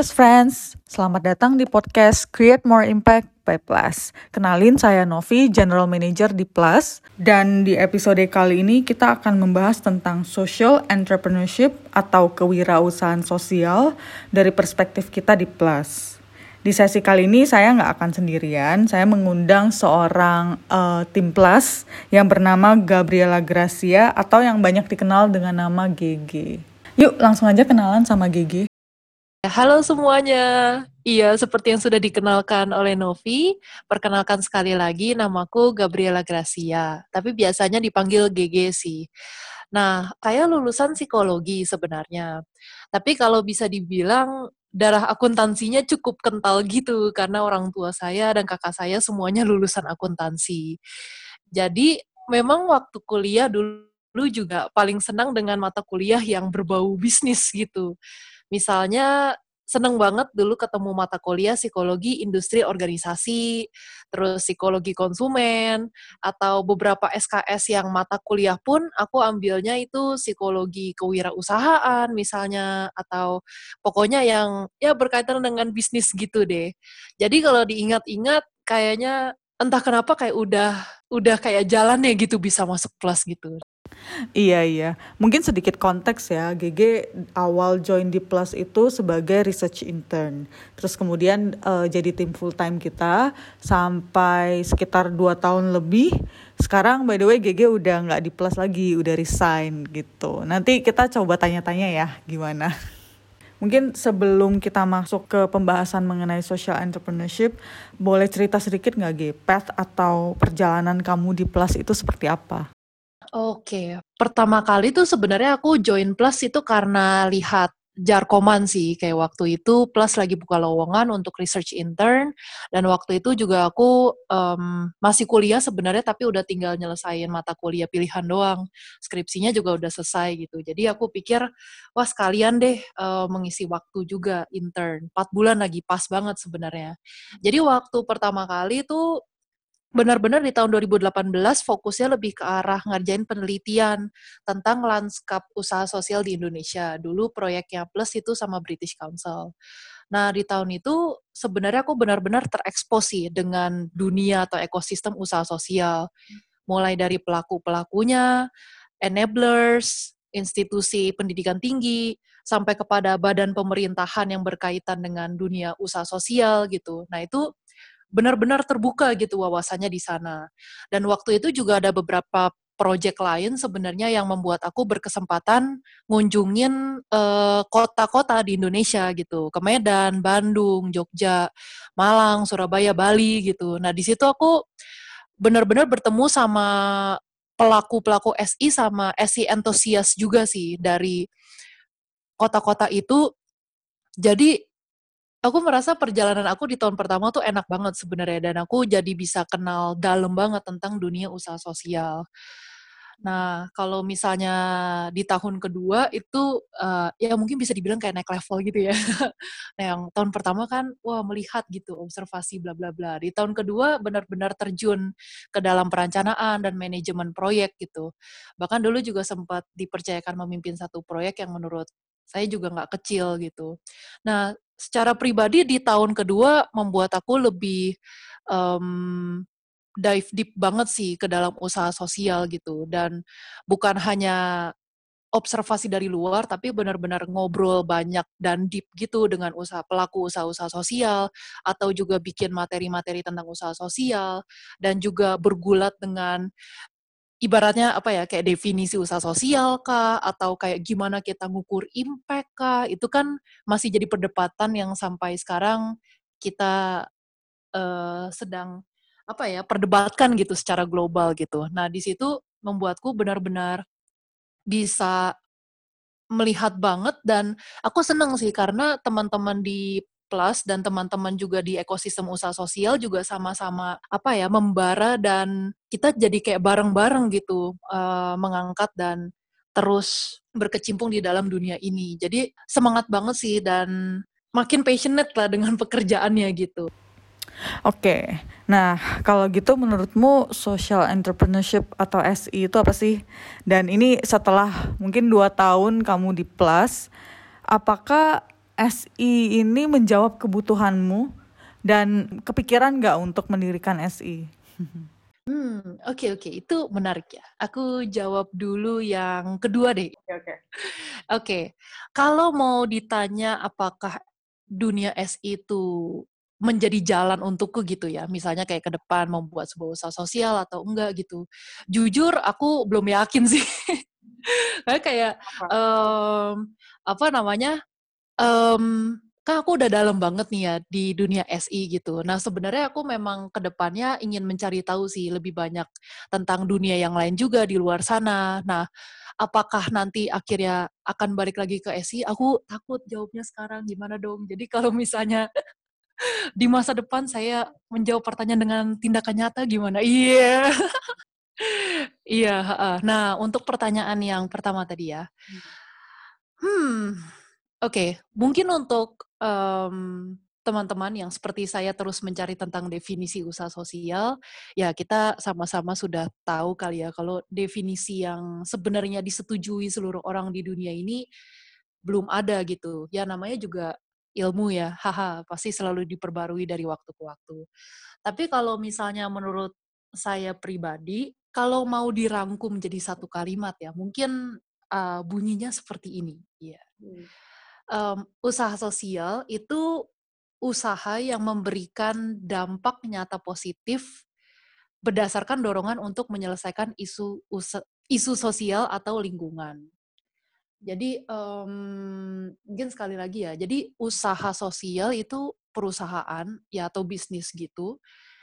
Plus Friends, selamat datang di podcast Create More Impact by Plus. Kenalin saya Novi, General Manager di Plus. Dan di episode kali ini kita akan membahas tentang social entrepreneurship atau kewirausahaan sosial dari perspektif kita di Plus. Di sesi kali ini saya nggak akan sendirian, saya mengundang seorang uh, tim Plus yang bernama Gabriela Gracia atau yang banyak dikenal dengan nama GG. Yuk langsung aja kenalan sama GG. Halo semuanya. Iya, seperti yang sudah dikenalkan oleh Novi, perkenalkan sekali lagi namaku Gabriela Gracia, tapi biasanya dipanggil GG sih. Nah, saya lulusan psikologi sebenarnya. Tapi kalau bisa dibilang darah akuntansinya cukup kental gitu karena orang tua saya dan kakak saya semuanya lulusan akuntansi. Jadi, memang waktu kuliah dulu juga paling senang dengan mata kuliah yang berbau bisnis gitu Misalnya seneng banget dulu ketemu mata kuliah psikologi industri organisasi, terus psikologi konsumen, atau beberapa SKS yang mata kuliah pun aku ambilnya itu psikologi kewirausahaan misalnya, atau pokoknya yang ya berkaitan dengan bisnis gitu deh. Jadi kalau diingat-ingat kayaknya entah kenapa kayak udah udah kayak jalannya gitu bisa masuk plus gitu. Iya iya, mungkin sedikit konteks ya. GG awal join di Plus itu sebagai research intern, terus kemudian uh, jadi tim full time kita sampai sekitar dua tahun lebih. Sekarang by the way GG udah nggak di Plus lagi, udah resign gitu. Nanti kita coba tanya-tanya ya gimana. Mungkin sebelum kita masuk ke pembahasan mengenai social entrepreneurship, boleh cerita sedikit nggak G, path atau perjalanan kamu di Plus itu seperti apa? Oke, pertama kali tuh sebenarnya aku join Plus itu karena lihat Jarkoman sih, kayak waktu itu Plus lagi buka lowongan untuk research intern, dan waktu itu juga aku um, masih kuliah sebenarnya, tapi udah tinggal nyelesain mata kuliah pilihan doang. Skripsinya juga udah selesai gitu. Jadi aku pikir, wah sekalian deh uh, mengisi waktu juga intern. 4 bulan lagi pas banget sebenarnya. Jadi waktu pertama kali tuh benar-benar di tahun 2018 fokusnya lebih ke arah ngerjain penelitian tentang lanskap usaha sosial di Indonesia. Dulu proyeknya Plus itu sama British Council. Nah, di tahun itu sebenarnya aku benar-benar terekspos sih dengan dunia atau ekosistem usaha sosial. Mulai dari pelaku-pelakunya, enablers, institusi pendidikan tinggi, sampai kepada badan pemerintahan yang berkaitan dengan dunia usaha sosial gitu. Nah, itu benar-benar terbuka gitu wawasannya di sana. Dan waktu itu juga ada beberapa proyek lain sebenarnya yang membuat aku berkesempatan ngunjungin kota kota-kota di Indonesia gitu, ke Medan, Bandung, Jogja, Malang, Surabaya, Bali gitu. Nah di situ aku benar-benar bertemu sama pelaku-pelaku SI sama SI entusias juga sih dari kota-kota itu. Jadi aku merasa perjalanan aku di tahun pertama tuh enak banget sebenarnya dan aku jadi bisa kenal dalam banget tentang dunia usaha sosial. Nah, kalau misalnya di tahun kedua itu uh, ya mungkin bisa dibilang kayak naik level gitu ya. nah, yang tahun pertama kan wah melihat gitu, observasi bla bla bla. Di tahun kedua benar-benar terjun ke dalam perencanaan dan manajemen proyek gitu. Bahkan dulu juga sempat dipercayakan memimpin satu proyek yang menurut saya juga nggak kecil gitu. Nah, secara pribadi di tahun kedua membuat aku lebih um, dive deep banget sih ke dalam usaha sosial gitu. Dan bukan hanya observasi dari luar tapi benar-benar ngobrol banyak dan deep gitu dengan usaha pelaku usaha-usaha sosial atau juga bikin materi-materi tentang usaha sosial dan juga bergulat dengan ibaratnya apa ya kayak definisi usaha sosial kah atau kayak gimana kita ngukur impact kah itu kan masih jadi perdebatan yang sampai sekarang kita uh, sedang apa ya perdebatkan gitu secara global gitu. Nah di situ membuatku benar-benar bisa melihat banget dan aku seneng sih karena teman-teman di Plus dan teman-teman juga di ekosistem usaha sosial juga sama-sama apa ya membara dan kita jadi kayak bareng-bareng gitu uh, mengangkat dan terus berkecimpung di dalam dunia ini. Jadi semangat banget sih dan makin passionate lah dengan pekerjaannya gitu. Oke, nah kalau gitu menurutmu social entrepreneurship atau SI itu apa sih? Dan ini setelah mungkin dua tahun kamu di Plus, apakah SI ini menjawab kebutuhanmu dan kepikiran nggak untuk mendirikan SI? Hmm, oke oke, itu menarik ya. Aku jawab dulu yang kedua deh. Oke oke. Oke, kalau mau ditanya apakah dunia SI itu menjadi jalan untukku gitu ya, misalnya kayak ke depan membuat sebuah usaha sosial atau enggak gitu. Jujur aku belum yakin sih. kayak um, apa namanya? Um, kan aku udah dalam banget nih ya di dunia SI gitu. Nah sebenarnya aku memang ke depannya ingin mencari tahu sih lebih banyak tentang dunia yang lain juga di luar sana. Nah apakah nanti akhirnya akan balik lagi ke SI? Aku takut jawabnya sekarang gimana dong. Jadi kalau misalnya di masa depan saya menjawab pertanyaan dengan tindakan nyata gimana? Iya. Yeah. iya. Nah untuk pertanyaan yang pertama tadi ya. Hmm. Oke, okay. mungkin untuk um, teman-teman yang seperti saya terus mencari tentang definisi usaha sosial, ya kita sama-sama sudah tahu kali ya kalau definisi yang sebenarnya disetujui seluruh orang di dunia ini belum ada gitu. Ya namanya juga ilmu ya, haha, pasti selalu diperbarui dari waktu ke waktu. Tapi kalau misalnya menurut saya pribadi, kalau mau dirangkum jadi satu kalimat ya, mungkin uh, bunyinya seperti ini. Ya. Hmm um, usaha sosial itu usaha yang memberikan dampak nyata positif berdasarkan dorongan untuk menyelesaikan isu isu sosial atau lingkungan. Jadi um, mungkin sekali lagi ya, jadi usaha sosial itu perusahaan ya atau bisnis gitu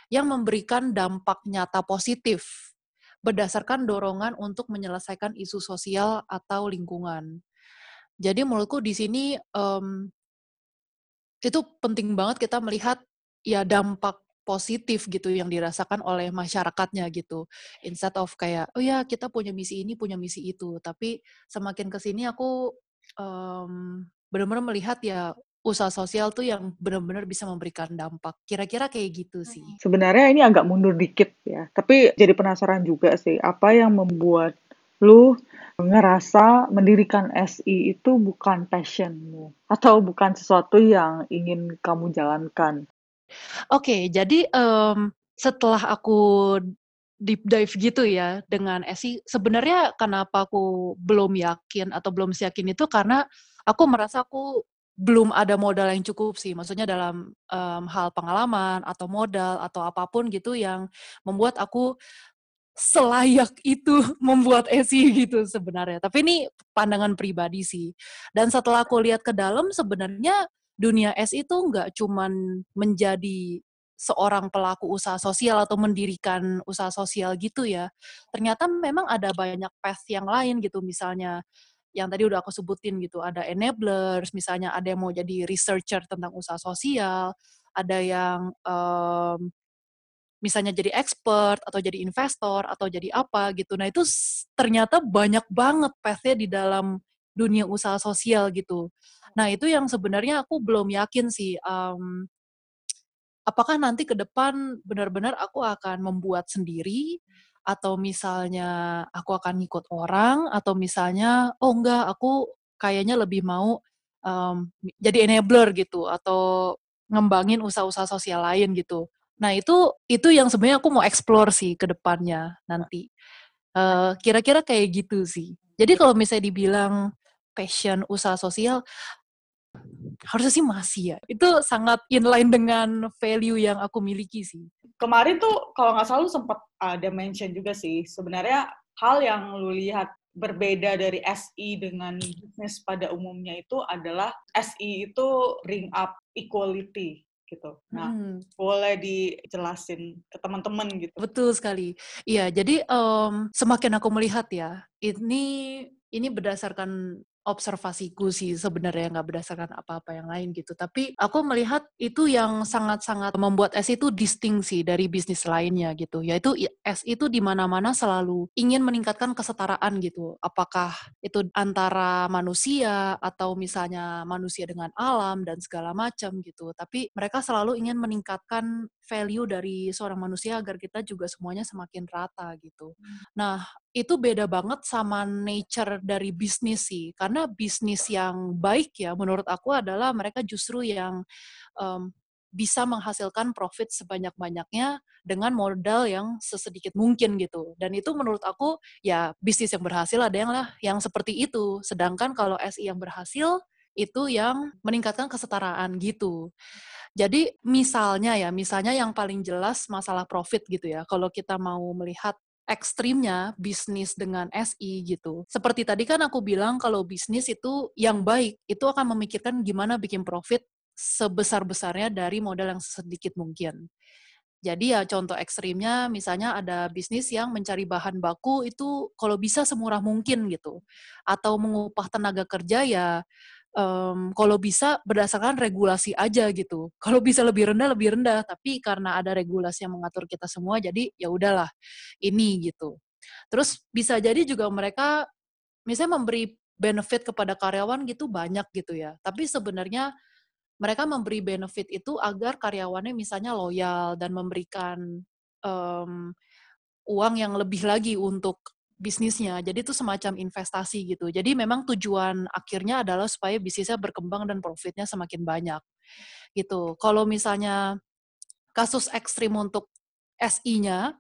yang memberikan dampak nyata positif berdasarkan dorongan untuk menyelesaikan isu sosial atau lingkungan. Jadi menurutku di sini um, itu penting banget kita melihat ya dampak positif gitu yang dirasakan oleh masyarakatnya gitu. Instead of kayak oh ya kita punya misi ini punya misi itu, tapi semakin ke sini aku um, benar-benar melihat ya usaha sosial tuh yang benar-benar bisa memberikan dampak. Kira-kira kayak gitu sih. Sebenarnya ini agak mundur dikit ya, tapi jadi penasaran juga sih apa yang membuat lu ngerasa mendirikan SI itu bukan passionmu atau bukan sesuatu yang ingin kamu jalankan? Oke, jadi um, setelah aku deep dive gitu ya dengan SI, sebenarnya kenapa aku belum yakin atau belum yakin itu karena aku merasa aku belum ada modal yang cukup sih, maksudnya dalam um, hal pengalaman atau modal atau apa pun gitu yang membuat aku selayak itu membuat esi gitu sebenarnya. Tapi ini pandangan pribadi sih. Dan setelah aku lihat ke dalam sebenarnya dunia S itu nggak cuman menjadi seorang pelaku usaha sosial atau mendirikan usaha sosial gitu ya. Ternyata memang ada banyak path yang lain gitu misalnya yang tadi udah aku sebutin gitu ada enablers misalnya ada yang mau jadi researcher tentang usaha sosial ada yang um, misalnya jadi expert atau jadi investor atau jadi apa gitu. Nah itu ternyata banyak banget path-nya di dalam dunia usaha sosial gitu. Nah itu yang sebenarnya aku belum yakin sih. Um, apakah nanti ke depan benar-benar aku akan membuat sendiri atau misalnya aku akan ngikut orang atau misalnya oh enggak aku kayaknya lebih mau um, jadi enabler gitu atau ngembangin usaha-usaha sosial lain gitu. Nah, itu itu yang sebenarnya aku mau explore sih ke depannya nanti. Uh, kira-kira kayak gitu sih. Jadi kalau misalnya dibilang passion usaha sosial, harusnya sih masih ya. Itu sangat inline dengan value yang aku miliki sih. Kemarin tuh kalau nggak salah sempat ada mention juga sih. Sebenarnya hal yang lu lihat berbeda dari SI dengan bisnis pada umumnya itu adalah SI itu bring up equality gitu. Nah, hmm. boleh dijelasin ke teman-teman gitu. Betul sekali. Iya, jadi um, semakin aku melihat ya, ini ini berdasarkan observasiku sih sebenarnya nggak berdasarkan apa-apa yang lain gitu. Tapi aku melihat itu yang sangat-sangat membuat S itu distingsi dari bisnis lainnya gitu. Yaitu S itu di mana-mana selalu ingin meningkatkan kesetaraan gitu. Apakah itu antara manusia atau misalnya manusia dengan alam dan segala macam gitu. Tapi mereka selalu ingin meningkatkan value dari seorang manusia agar kita juga semuanya semakin rata gitu. Hmm. Nah, itu beda banget sama nature dari bisnis sih. Karena bisnis yang baik ya menurut aku adalah mereka justru yang um, bisa menghasilkan profit sebanyak-banyaknya dengan modal yang sesedikit mungkin gitu. Dan itu menurut aku ya bisnis yang berhasil ada yang lah yang seperti itu. Sedangkan kalau SI yang berhasil itu yang meningkatkan kesetaraan gitu. Jadi misalnya ya, misalnya yang paling jelas masalah profit gitu ya. Kalau kita mau melihat ekstrimnya bisnis dengan SI gitu. Seperti tadi kan aku bilang kalau bisnis itu yang baik itu akan memikirkan gimana bikin profit sebesar-besarnya dari modal yang sedikit mungkin. Jadi ya contoh ekstrimnya misalnya ada bisnis yang mencari bahan baku itu kalau bisa semurah mungkin gitu. Atau mengupah tenaga kerja ya um, kalau bisa berdasarkan regulasi aja gitu. Kalau bisa lebih rendah lebih rendah, tapi karena ada regulasi yang mengatur kita semua, jadi ya udahlah ini gitu. Terus bisa jadi juga mereka misalnya memberi benefit kepada karyawan gitu banyak gitu ya. Tapi sebenarnya mereka memberi benefit itu agar karyawannya misalnya loyal dan memberikan um, uang yang lebih lagi untuk bisnisnya. Jadi itu semacam investasi gitu. Jadi memang tujuan akhirnya adalah supaya bisnisnya berkembang dan profitnya semakin banyak. Gitu. Kalau misalnya kasus ekstrim untuk SI-nya,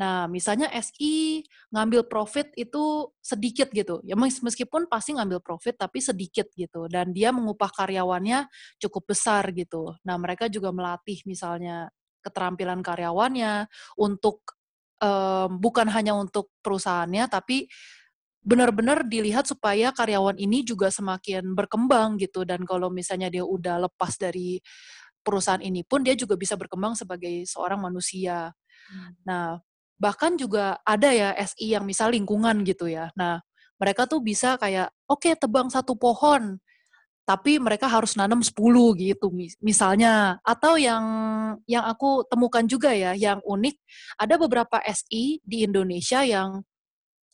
nah misalnya SI ngambil profit itu sedikit gitu. Ya meskipun pasti ngambil profit tapi sedikit gitu dan dia mengupah karyawannya cukup besar gitu. Nah, mereka juga melatih misalnya keterampilan karyawannya untuk um, bukan hanya untuk perusahaannya tapi benar-benar dilihat supaya karyawan ini juga semakin berkembang gitu dan kalau misalnya dia udah lepas dari perusahaan ini pun dia juga bisa berkembang sebagai seorang manusia. Hmm. Nah, bahkan juga ada ya SI yang misal lingkungan gitu ya. Nah, mereka tuh bisa kayak oke okay, tebang satu pohon tapi mereka harus nanam 10 gitu misalnya. Atau yang yang aku temukan juga ya yang unik ada beberapa SI di Indonesia yang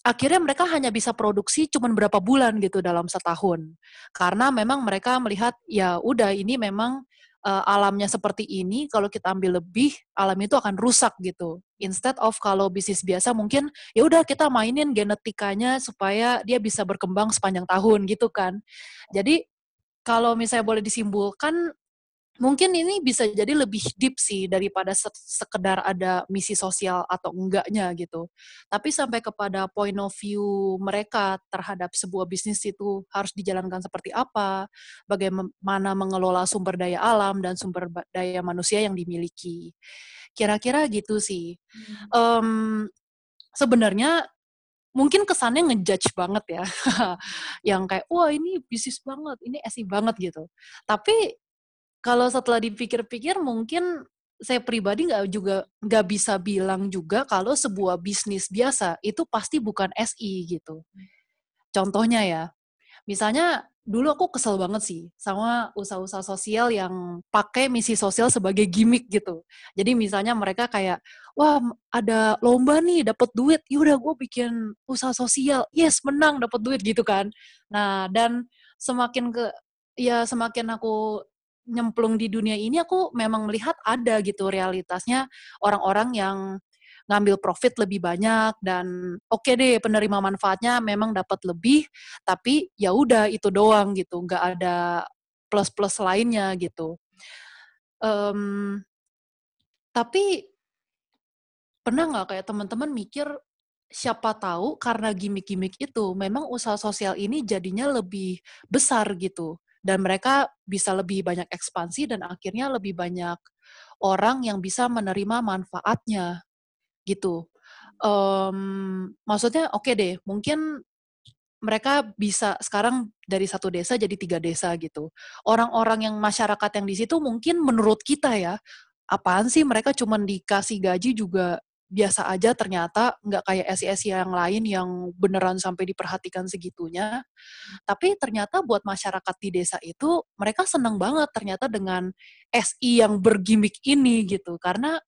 akhirnya mereka hanya bisa produksi cuma berapa bulan gitu dalam setahun. Karena memang mereka melihat ya udah ini memang uh, alamnya seperti ini kalau kita ambil lebih alam itu akan rusak gitu. Instead of kalau bisnis biasa mungkin ya udah kita mainin genetikanya supaya dia bisa berkembang sepanjang tahun gitu kan. Jadi kalau misalnya boleh disimpulkan mungkin ini bisa jadi lebih deep sih daripada sekedar ada misi sosial atau enggaknya gitu. Tapi sampai kepada point of view mereka terhadap sebuah bisnis itu harus dijalankan seperti apa, bagaimana mengelola sumber daya alam dan sumber daya manusia yang dimiliki. Kira-kira gitu sih. Hmm. Um, Sebenarnya mungkin kesannya ngejudge banget ya. Yang kayak wah ini bisnis banget ini esi banget gitu. Tapi kalau setelah dipikir-pikir mungkin saya pribadi nggak juga nggak bisa bilang juga kalau sebuah bisnis biasa itu pasti bukan SI gitu. Contohnya ya misalnya dulu aku kesel banget sih sama usaha-usaha sosial yang pakai misi sosial sebagai gimmick gitu. Jadi misalnya mereka kayak, wah ada lomba nih dapat duit, yaudah gue bikin usaha sosial, yes menang dapat duit gitu kan. Nah dan semakin ke ya semakin aku nyemplung di dunia ini aku memang melihat ada gitu realitasnya orang-orang yang ngambil profit lebih banyak dan oke okay deh penerima manfaatnya memang dapat lebih tapi ya udah itu doang gitu nggak ada plus plus lainnya gitu. Um, tapi pernah nggak kayak teman-teman mikir siapa tahu karena gimmick-gimmick itu memang usaha sosial ini jadinya lebih besar gitu dan mereka bisa lebih banyak ekspansi dan akhirnya lebih banyak orang yang bisa menerima manfaatnya gitu. Um, maksudnya oke okay deh, mungkin mereka bisa sekarang dari satu desa jadi tiga desa gitu. Orang-orang yang masyarakat yang di situ mungkin menurut kita ya, apaan sih mereka cuma dikasih gaji juga biasa aja ternyata nggak kayak SIS yang lain yang beneran sampai diperhatikan segitunya. Tapi ternyata buat masyarakat di desa itu mereka seneng banget ternyata dengan SI yang bergimik ini gitu. Karena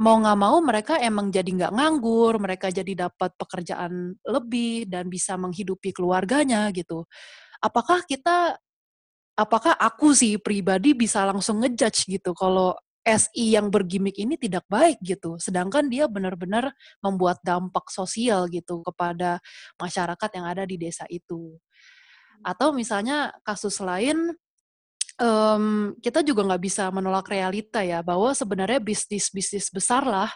mau nggak mau mereka emang jadi nggak nganggur, mereka jadi dapat pekerjaan lebih dan bisa menghidupi keluarganya gitu. Apakah kita, apakah aku sih pribadi bisa langsung ngejudge gitu kalau SI yang bergimmick ini tidak baik gitu. Sedangkan dia benar-benar membuat dampak sosial gitu kepada masyarakat yang ada di desa itu. Atau misalnya kasus lain, um, kita juga nggak bisa menolak realita ya bahwa sebenarnya bisnis-bisnis besar lah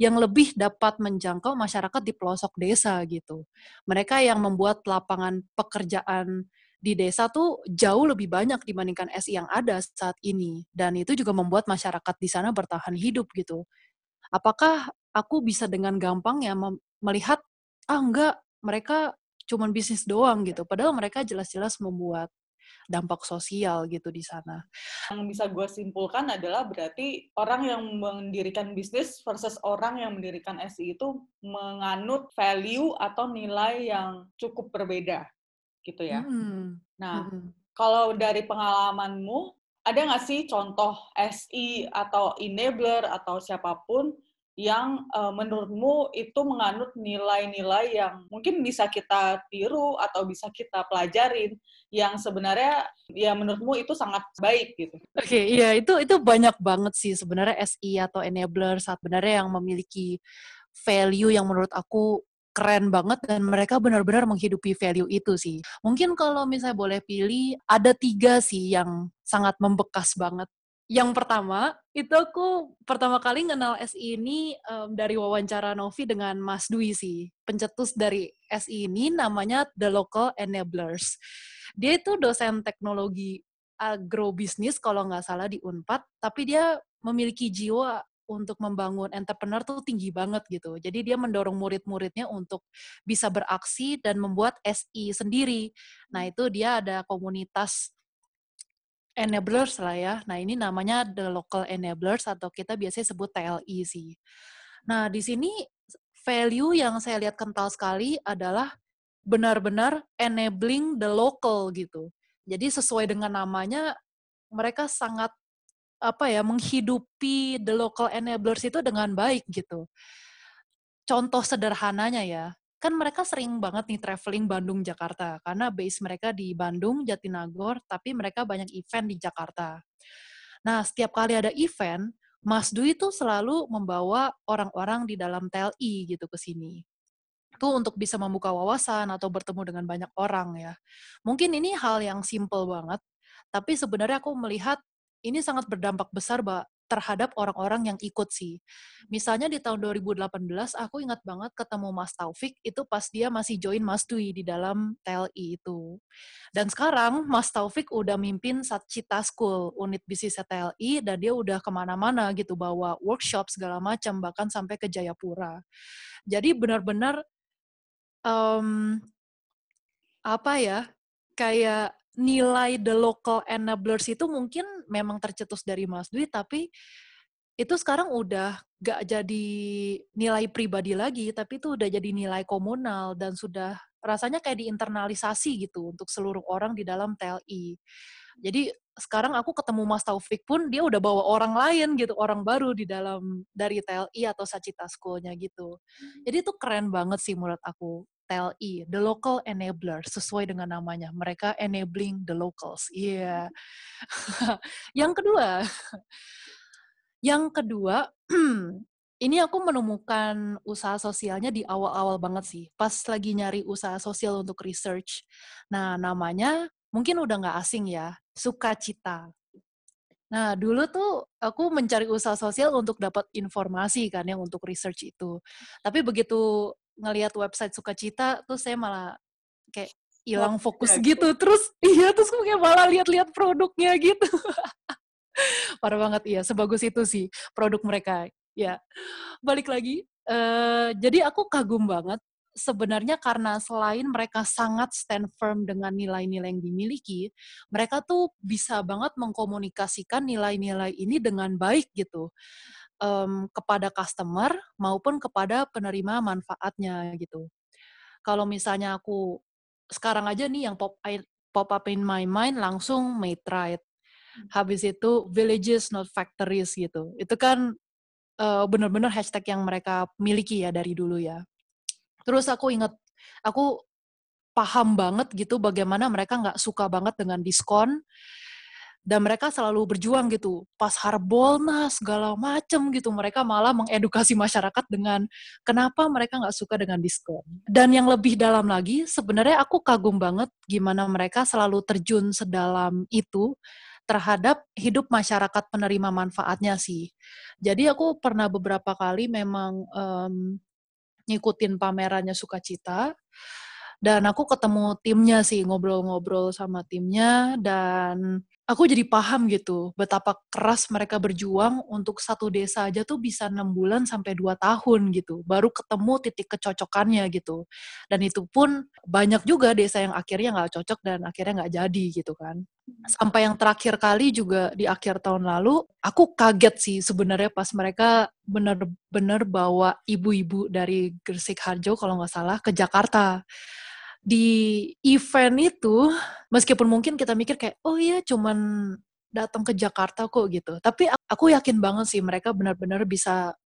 yang lebih dapat menjangkau masyarakat di pelosok desa gitu. Mereka yang membuat lapangan pekerjaan di desa tuh jauh lebih banyak dibandingkan SI yang ada saat ini dan itu juga membuat masyarakat di sana bertahan hidup gitu. Apakah aku bisa dengan gampang ya melihat ah enggak mereka cuman bisnis doang gitu padahal mereka jelas-jelas membuat dampak sosial gitu di sana. Yang bisa gue simpulkan adalah berarti orang yang mendirikan bisnis versus orang yang mendirikan SI itu menganut value atau nilai yang cukup berbeda gitu ya. Hmm. Nah, hmm. kalau dari pengalamanmu, ada nggak sih contoh SI atau enabler atau siapa pun yang uh, menurutmu itu menganut nilai-nilai yang mungkin bisa kita tiru atau bisa kita pelajarin yang sebenarnya ya menurutmu itu sangat baik gitu. Oke, okay, iya itu itu banyak banget sih sebenarnya SI atau enabler saat sebenarnya yang memiliki value yang menurut aku keren banget dan mereka benar-benar menghidupi value itu sih. Mungkin kalau misalnya boleh pilih, ada tiga sih yang sangat membekas banget. Yang pertama, itu aku pertama kali kenal SI ini um, dari wawancara Novi dengan Mas Dwi sih. Pencetus dari SI ini namanya The Local Enablers. Dia itu dosen teknologi agrobisnis kalau nggak salah di UNPAD, tapi dia memiliki jiwa untuk membangun entrepreneur tuh tinggi banget gitu. Jadi dia mendorong murid-muridnya untuk bisa beraksi dan membuat SI sendiri. Nah itu dia ada komunitas enablers lah ya. Nah ini namanya the local enablers atau kita biasanya sebut TLI e sih. Nah di sini value yang saya lihat kental sekali adalah benar-benar enabling the local gitu. Jadi sesuai dengan namanya mereka sangat apa ya menghidupi the local enablers itu dengan baik gitu. Contoh sederhananya ya, kan mereka sering banget nih traveling Bandung Jakarta karena base mereka di Bandung Jatinagor tapi mereka banyak event di Jakarta. Nah, setiap kali ada event, Mas Dwi itu selalu membawa orang-orang di dalam TLI gitu ke sini. Itu untuk bisa membuka wawasan atau bertemu dengan banyak orang ya. Mungkin ini hal yang simple banget, tapi sebenarnya aku melihat ini sangat berdampak besar Mbak, terhadap orang-orang yang ikut sih. Misalnya di tahun 2018, aku ingat banget ketemu Mas Taufik itu pas dia masih join Mas Dwi di dalam TLI itu. Dan sekarang Mas Taufik udah mimpin Satcita School, unit bisnis TLI, dan dia udah ke mana-mana gitu, bawa workshop segala macam, bahkan sampai ke Jayapura. Jadi benar-benar um, apa ya, kayak nilai the local enablers itu mungkin memang tercetus dari Mas Dwi, tapi itu sekarang udah gak jadi nilai pribadi lagi, tapi itu udah jadi nilai komunal dan sudah rasanya kayak diinternalisasi gitu untuk seluruh orang di dalam TLI. Jadi sekarang aku ketemu Mas Taufik pun dia udah bawa orang lain gitu, orang baru di dalam dari TLI atau Sacita School-nya gitu. Jadi itu keren banget sih menurut aku. The local enabler, sesuai dengan namanya. Mereka enabling the locals. Iya. Yeah. yang kedua, yang kedua, ini aku menemukan usaha sosialnya di awal-awal banget sih. Pas lagi nyari usaha sosial untuk research. Nah, namanya mungkin udah nggak asing ya, Sukacita. Nah, dulu tuh aku mencari usaha sosial untuk dapat informasi kan yang untuk research itu. Tapi begitu ngelihat website sukacita tuh saya malah kayak hilang fokus ya, gitu. Terus iya terus kayak malah lihat-lihat produknya gitu. Parah banget iya, sebagus itu sih produk mereka. Ya. Balik lagi uh, jadi aku kagum banget sebenarnya karena selain mereka sangat stand firm dengan nilai-nilai yang dimiliki, mereka tuh bisa banget mengkomunikasikan nilai-nilai ini dengan baik gitu um, kepada customer maupun kepada penerima manfaatnya gitu. Kalau misalnya aku sekarang aja nih yang pop pop up in my mind langsung made right. Habis itu villages not factories gitu. Itu kan uh, benar-benar hashtag yang mereka miliki ya dari dulu ya. Terus aku ingat aku paham banget gitu bagaimana mereka nggak suka banget dengan diskon dan mereka selalu berjuang gitu. Pas Harbolnas segala macem gitu. Mereka malah mengedukasi masyarakat dengan kenapa mereka nggak suka dengan diskon. Dan yang lebih dalam lagi sebenarnya aku kagum banget gimana mereka selalu terjun sedalam itu terhadap hidup masyarakat penerima manfaatnya sih. Jadi aku pernah beberapa kali memang um, ngikutin pamerannya sukacita. Dan aku ketemu timnya sih ngobrol-ngobrol sama timnya. Dan aku jadi paham gitu betapa keras mereka berjuang untuk satu desa aja tuh bisa enam bulan sampai dua tahun gitu baru ketemu titik kecocokannya gitu. Dan itu pun banyak juga desa yang akhirnya nggak cocok dan akhirnya nggak jadi gitu kan. Sampai yang terakhir kali juga di akhir tahun lalu aku kaget sih sebenarnya pas mereka bener-bener bawa ibu-ibu dari Gresik Harjo kalau nggak salah ke Jakarta di event itu meskipun mungkin kita mikir kayak oh iya cuman datang ke Jakarta kok gitu. Tapi aku yakin banget sih mereka benar-benar bisa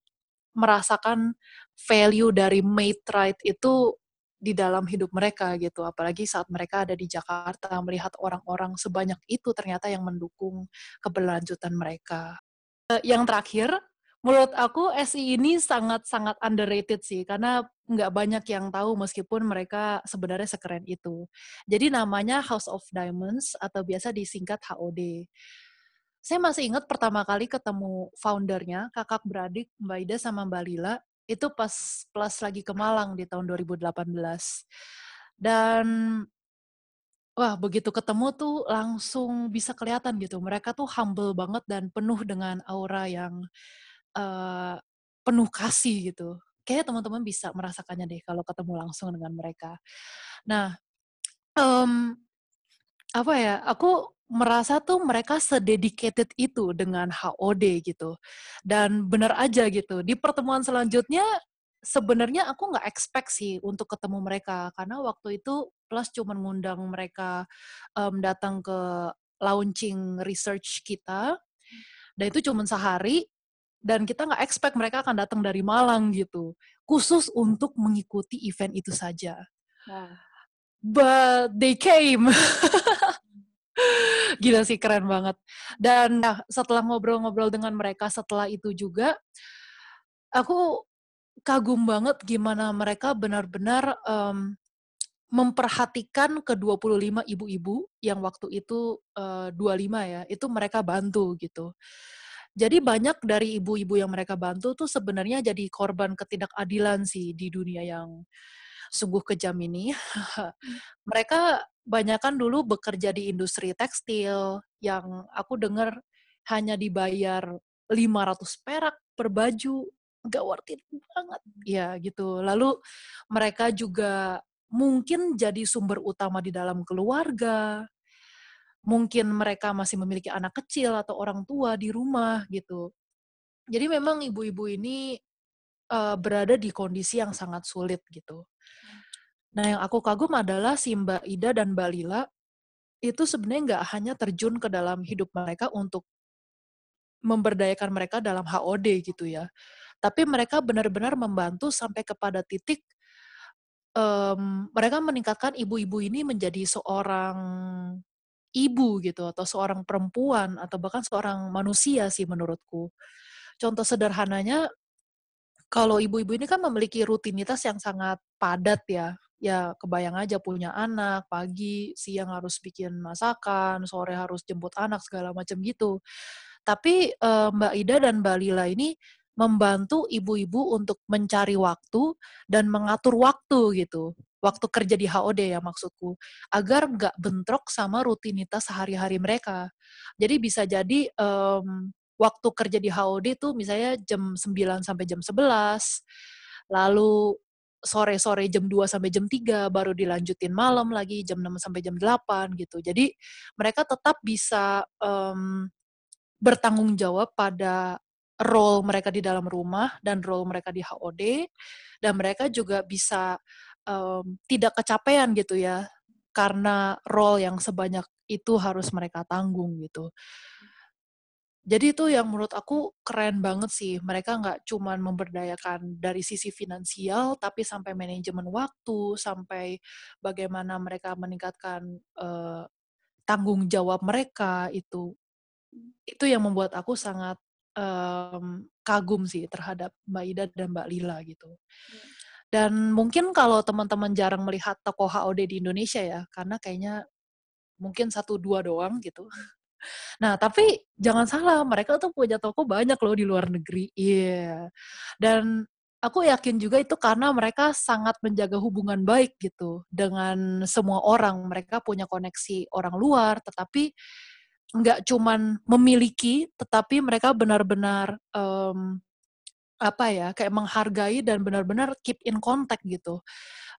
merasakan value dari mate right itu di dalam hidup mereka gitu. Apalagi saat mereka ada di Jakarta melihat orang-orang sebanyak itu ternyata yang mendukung keberlanjutan mereka. Eh, yang terakhir menurut aku SI ini sangat-sangat underrated sih karena nggak banyak yang tahu meskipun mereka sebenarnya sekeren itu. Jadi namanya House of Diamonds atau biasa disingkat HOD. Saya masih ingat pertama kali ketemu foundernya, kakak beradik Mbak Ida sama Mbak Lila, itu pas plus lagi ke Malang di tahun 2018. Dan wah begitu ketemu tuh langsung bisa kelihatan gitu. Mereka tuh humble banget dan penuh dengan aura yang uh, penuh kasih gitu. Kayaknya teman-teman bisa merasakannya deh kalau ketemu langsung dengan mereka. Nah, um, apa ya? Aku merasa tuh mereka sededicated itu dengan HOD gitu. Dan benar aja gitu. Di pertemuan selanjutnya sebenarnya aku nggak expect sih untuk ketemu mereka karena waktu itu plus cuma ngundang mereka um, datang ke launching research kita dan itu cuma sehari dan kita nggak expect mereka akan datang dari Malang gitu khusus untuk mengikuti event itu saja nah. but they came gila sih keren banget dan nah, setelah ngobrol-ngobrol dengan mereka setelah itu juga aku kagum banget gimana mereka benar-benar um, memperhatikan ke 25 ibu-ibu yang waktu itu uh, 25 ya, itu mereka bantu gitu. Jadi banyak dari ibu-ibu yang mereka bantu tuh sebenarnya jadi korban ketidakadilan sih di dunia yang sungguh kejam ini. mereka banyak kan dulu bekerja di industri tekstil yang aku dengar hanya dibayar 500 perak per baju. Gak worth it banget. Ya gitu. Lalu mereka juga mungkin jadi sumber utama di dalam keluarga mungkin mereka masih memiliki anak kecil atau orang tua di rumah gitu. Jadi memang ibu-ibu ini uh, berada di kondisi yang sangat sulit gitu. Nah yang aku kagum adalah si Mbak Ida dan Mbak Lila itu sebenarnya nggak hanya terjun ke dalam hidup mereka untuk memberdayakan mereka dalam HOD gitu ya. Tapi mereka benar-benar membantu sampai kepada titik um, mereka meningkatkan ibu-ibu ini menjadi seorang ibu gitu atau seorang perempuan atau bahkan seorang manusia sih menurutku. Contoh sederhananya kalau ibu-ibu ini kan memiliki rutinitas yang sangat padat ya. Ya kebayang aja punya anak, pagi, siang harus bikin masakan, sore harus jemput anak segala macam gitu. Tapi uh, Mbak Ida dan Mbak Lila ini membantu ibu-ibu untuk mencari waktu dan mengatur waktu gitu waktu kerja di HOD ya maksudku, agar nggak bentrok sama rutinitas sehari-hari mereka. Jadi bisa jadi um, waktu kerja di HOD itu misalnya jam 9 sampai jam 11, lalu sore-sore jam 2 sampai jam 3 baru dilanjutin malam lagi jam 6 sampai jam 8 gitu. Jadi mereka tetap bisa um, bertanggung jawab pada role mereka di dalam rumah dan role mereka di HOD dan mereka juga bisa um, tidak kecapean gitu ya karena role yang sebanyak itu harus mereka tanggung gitu. Jadi itu yang menurut aku keren banget sih. Mereka nggak cuma memberdayakan dari sisi finansial, tapi sampai manajemen waktu, sampai bagaimana mereka meningkatkan uh, tanggung jawab mereka itu itu yang membuat aku sangat um, kagum sih terhadap Mbak Ida dan Mbak Lila gitu. Dan mungkin kalau teman-teman jarang melihat toko HOD di Indonesia ya, karena kayaknya mungkin satu dua doang gitu. Nah, tapi jangan salah, mereka tuh punya toko banyak loh di luar negeri. Iya. Yeah. Dan aku yakin juga itu karena mereka sangat menjaga hubungan baik gitu dengan semua orang. Mereka punya koneksi orang luar, tetapi nggak cuman memiliki, tetapi mereka benar-benar um, apa ya kayak menghargai dan benar-benar keep in contact gitu.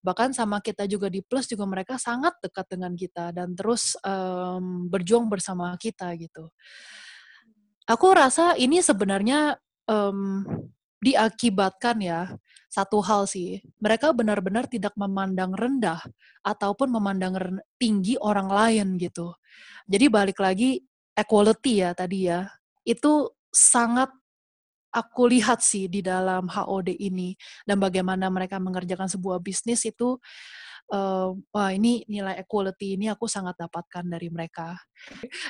Bahkan sama kita juga di Plus juga mereka sangat dekat dengan kita dan terus um, berjuang bersama kita gitu. Aku rasa ini sebenarnya um, diakibatkan ya satu hal sih, mereka benar-benar tidak memandang rendah ataupun memandang tinggi orang lain gitu. Jadi balik lagi equality ya tadi ya, itu sangat aku lihat sih di dalam HOD ini dan bagaimana mereka mengerjakan sebuah bisnis itu uh, wah ini nilai equality ini aku sangat dapatkan dari mereka.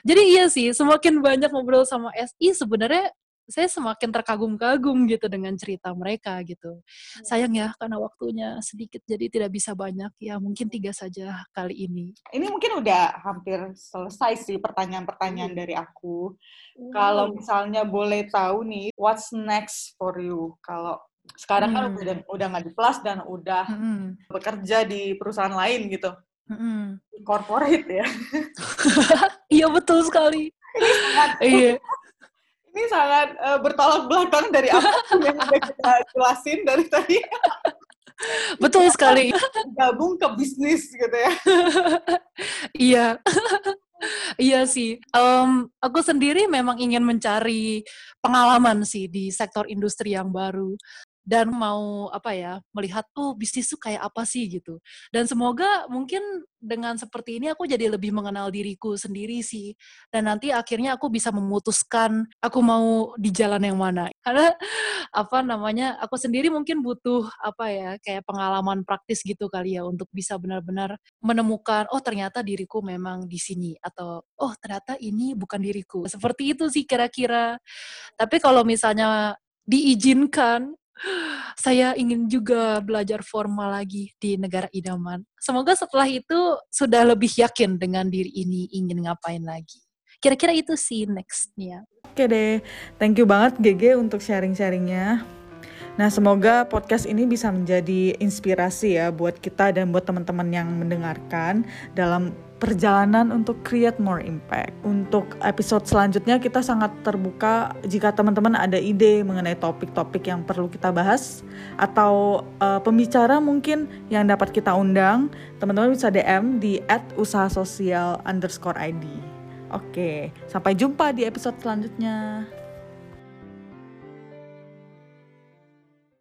Jadi iya sih, semakin banyak ngobrol sama SI sebenarnya saya semakin terkagum-kagum gitu dengan cerita mereka gitu. Ya. Sayang ya karena waktunya sedikit jadi tidak bisa banyak ya mungkin tiga saja kali ini. Ini mungkin udah hampir selesai sih pertanyaan-pertanyaan hmm. dari aku. Hmm. Kalau misalnya boleh tahu nih what's next for you kalau sekarang kan hmm. kan udah udah nggak di plus dan udah hmm. bekerja di perusahaan lain gitu. Hmm. Corporate ya. iya betul sekali. Iya ini sangat uh, bertolak belakang dari apa yang udah kita jelasin dari tadi. Betul sekali. Gabung ke bisnis gitu ya. iya. iya sih. Um, aku sendiri memang ingin mencari pengalaman sih di sektor industri yang baru dan mau apa ya melihat tuh bisnis tuh kayak apa sih? gitu. Dan semoga mungkin dengan seperti ini aku jadi lebih mengenal diriku sendiri sih. Dan nanti akhirnya aku bisa memutuskan aku mau di jalan yang mana. Karena apa namanya aku sendiri mungkin butuh apa ya kayak pengalaman praktis gitu kali ya untuk bisa benar-benar menemukan oh ternyata diriku memang di sini atau oh ternyata ini bukan diriku. Seperti itu sih kira-kira. Tapi kalau misalnya diizinkan saya ingin juga belajar formal lagi di negara idaman. Semoga setelah itu sudah lebih yakin dengan diri ini ingin ngapain lagi. Kira-kira itu sih nextnya. Oke deh, thank you banget GG untuk sharing-sharingnya. Nah, semoga podcast ini bisa menjadi inspirasi ya buat kita dan buat teman-teman yang mendengarkan dalam perjalanan untuk create more impact. Untuk episode selanjutnya kita sangat terbuka jika teman-teman ada ide mengenai topik-topik yang perlu kita bahas atau uh, pembicara mungkin yang dapat kita undang, teman-teman bisa DM di @usahasosial_id. Oke, sampai jumpa di episode selanjutnya.